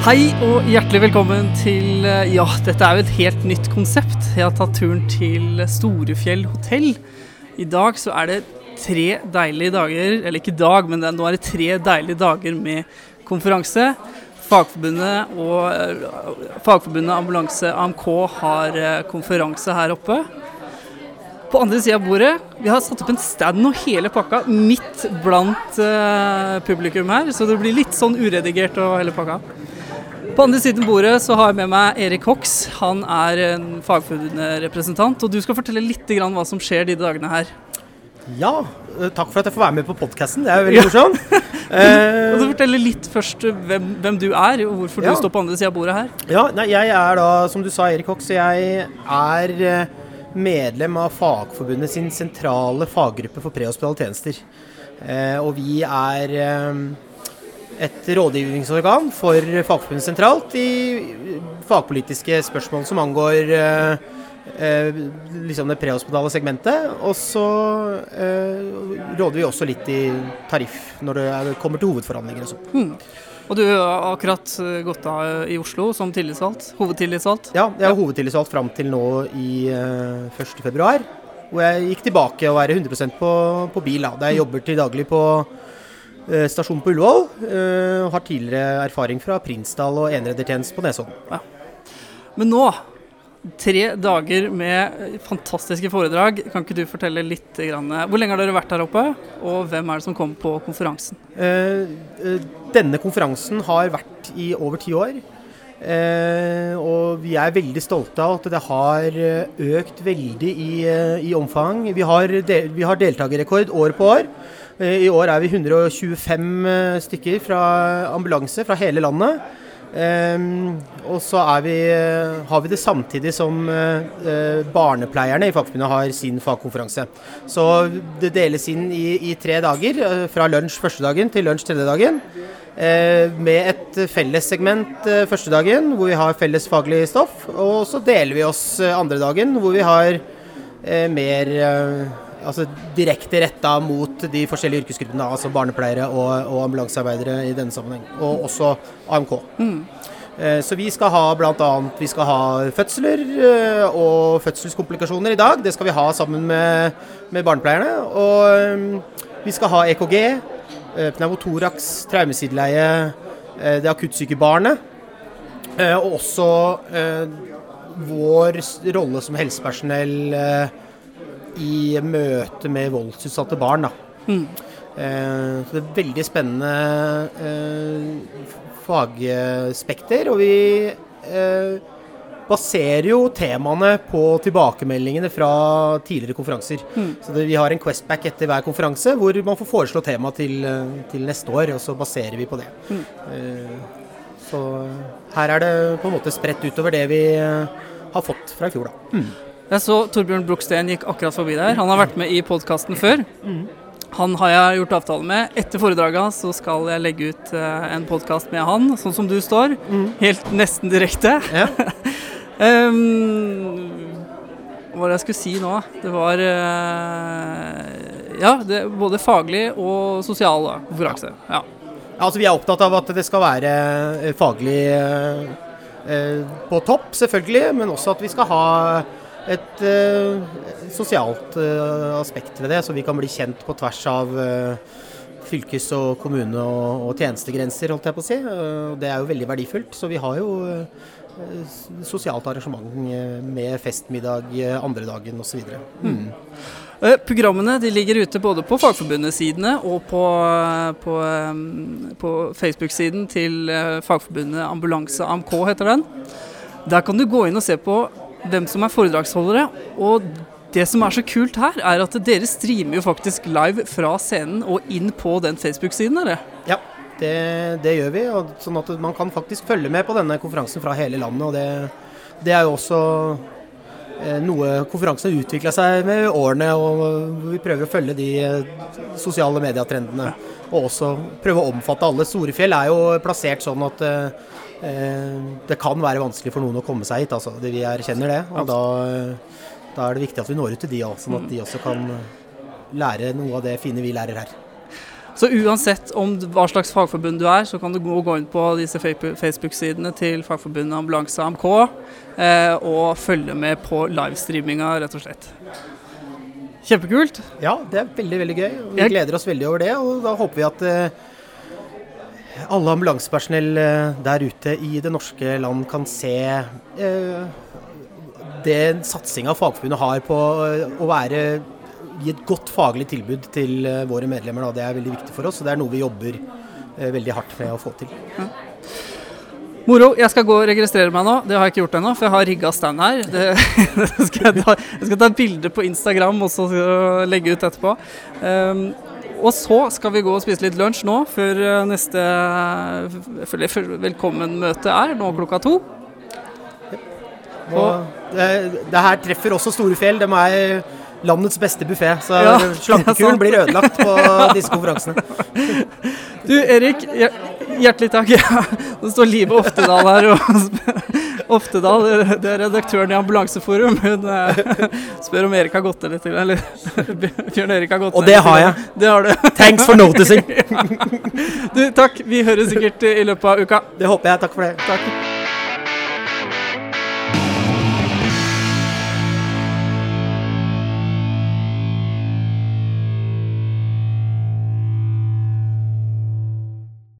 Hei og hjertelig velkommen til eh, Ja, dette er jo et helt nytt konsept. Jeg har tatt turen til Storefjell hotell. I dag så er det tre deilige dager, eller ikke dag, men det, nå er det tre deilige dager med konferanse. Fagforbundet og eh, Fagforbundet Ambulanse AMK har eh, konferanse her oppe. På andre sida av bordet, vi har satt opp en stand og hele pakka midt blant uh, publikum her, så det blir litt sånn uredigert og hele pakka. På andre siden av bordet så har jeg med meg Erik Hox. Han er en fagforbundsrepresentant, og du skal fortelle litt grann hva som skjer de dagene her. Ja, eh, takk for at jeg får være med på podkasten. Det er veldig morsomt. Og du fortelle litt først hvem, hvem du er, og hvorfor Ja. du står på andre sida av bordet her. ja, nei, jeg er da, som du sa, Erik Hoks, jeg er eh, medlem av Fagforbundet sin sentrale faggruppe for prehospitale tjenester. Eh, og vi er et rådgivningsorgan for Fagforbundet sentralt i fagpolitiske spørsmål som angår eh, eh, liksom det prehospitale segmentet. Og så eh, råder vi også litt i tariff når det er, kommer til hovedforhandlinger og sånn. Og du har akkurat gått av i Oslo som tillitsvalgt, hovedtillitsvalgt. Ja, jeg er hovedtillitsvalgt fram til nå i eh, 1.2. Hvor jeg gikk tilbake å være 100 på, på bil. Da. Jeg jobber til daglig på eh, stasjonen på Ullevål. eh, og har tidligere erfaring fra Prinsdal og eneredertjeneste på Nesodden. Men nå, tre dager med fantastiske foredrag. Kan ikke du fortelle litt grann, eh, Hvor lenge har dere vært her oppe, og hvem er det som kom på konferansen? Denne konferansen har vært i over ti år. Eh, og vi er veldig stolte av at det har økt veldig i, i omfang. Vi har, del, vi har deltakerrekord år på år. Eh, I år er vi 125 eh, stykker fra ambulanse fra hele landet. Eh, og så vi, eh, har vi det samtidig som barnepleierne i Fagforbundet har sin fagkonferanse. Så det deles inn i, i tre dager, fra lunsj første dagen til lunsj tredje dagen. Med et fellessegment første dagen, hvor vi har felles faglig stoff. Og så deler vi oss andre dagen, hvor vi har mer eh, altså direkte retta mot de forskjellige yrkesgruppene, altså barnepleiere og, og ambulansearbeidere i denne sammenheng. Og også AMK. Eh, Så vi skal ha bl.a. vi skal ha fødsler eh, og fødselskomplikasjoner i dag. Det skal vi ha sammen med, med barnepleierne. Og eh, vi skal ha EKG, eh, pneumotoraks, traumesideleie, eh, det akuttsyke barnet. eh, Og også eh, vår rolle som helsepersonell eh, i møte med voldsutsatte barn. Da. Eh, så det er veldig spennende eh, fagspekter. Og vi baserer jo temaene på tilbakemeldingene fra tidligere konferanser. Så det, vi har en Questback etter hver konferanse hvor man får foreslå tema til, til neste år, og så baserer vi på det. Eh, så her er det på en måte spredt utover det vi eh, har fått fra i fjor, da. Jeg så Torbjørn Bruksten gikk akkurat forbi der. Han har vært med i podkasten før. Han har jeg gjort avtale med. Etter foredraget så skal jeg legge ut eh, en podkast med han, sånn som du står. Helt nesten direkte. Ja. um, hva var det jeg skulle si nå? Det var eh, Ja, det, både faglig og sosial konkurranse. Ja. Altså, vi er opptatt av at det skal være eh, faglig eh, eh, på topp, selvfølgelig, men også at vi skal ha et eh, sosialt eh, aspekt ved det, så vi kan bli kjent på tvers av fylkes- og kommune- og, og tjenestegrenser, holdt jeg på å si. Det er jo veldig verdifullt. Så vi har jo sosialt arrangement med festmiddag andre dagen osv. Eh, Programmene ligger ute både på Fagforbundet-sidene og på, på, eh, på Facebook-siden til eh, Fagforbundet Ambulanse AMK, heter den. Der kan du gå inn og se på hvem som er foredragsholdere. Og det som er så kult her, er at dere streamer jo faktisk live fra scenen og inn på den Facebook-siden. dere. Ja, det, det gjør vi. Sånn at man kan faktisk følge med på denne konferansen fra hele landet. Og det, det er jo også eh, noe konferansen har utvikla seg med årene. Og vi prøver å følge de eh, sosiale medietrendene. Og også prøve å omfatte alle. Storefjell er jo plassert sånn at eh, eh, det kan være vanskelig for noen å komme seg hit. Altså. Vi erkjenner det. Og da, eh, da er det viktig at vi når ut til de òg, sånn at de også kan lære noe av det fine vi lærer her. Så uansett om hva slags fagforbund du er, så kan du gå, inn på disse Facebook-sidene til Fagforbundet Ambulanse AMK eh, og følge med på livestreaminga, rett og slett. Kjempekult. Ja, det er veldig, veldig gøy. Vi Jeg- gleder oss veldig over det. Og da håper vi at eh, alle ambulansepersonell eh, der ute i det norske land kan se eh, den satsinga Fagforbundet har på eh, å være gi et godt faglig tilbud til eh, våre medlemmer. Da. Det er veldig viktig for oss, og det er noe vi jobber eh, veldig hardt med å få til. Moro. Jeg skal gå og registrere meg nå. Det har jeg ikke gjort ennå, for jeg har rigga stand her. Det, det skal jeg, ta, jeg skal ta et bilde på Instagram og så legge ut etterpå. Um, og så skal vi gå og spise litt lunsj nå, før eh, neste det- velkommen-møte er, nå klokka to. Og det, det her treffer også Storefjell. De er landets beste buffé, så Ja, slankekuren blir ødelagt på disse konferansene. Du Erik, hjertelig takk. Det står Live Oftedal her. Og Oftedal, det er redaktøren i Ambulanseforum. Hun eh, spør om Erik har gått ned litt. Eller Bjørn Erik har gått Og det har jeg. Det har du. Thanks for noticing. Du, takk. Vi høres sikkert i løpet av uka. Det håper jeg. Takk for det. Takk.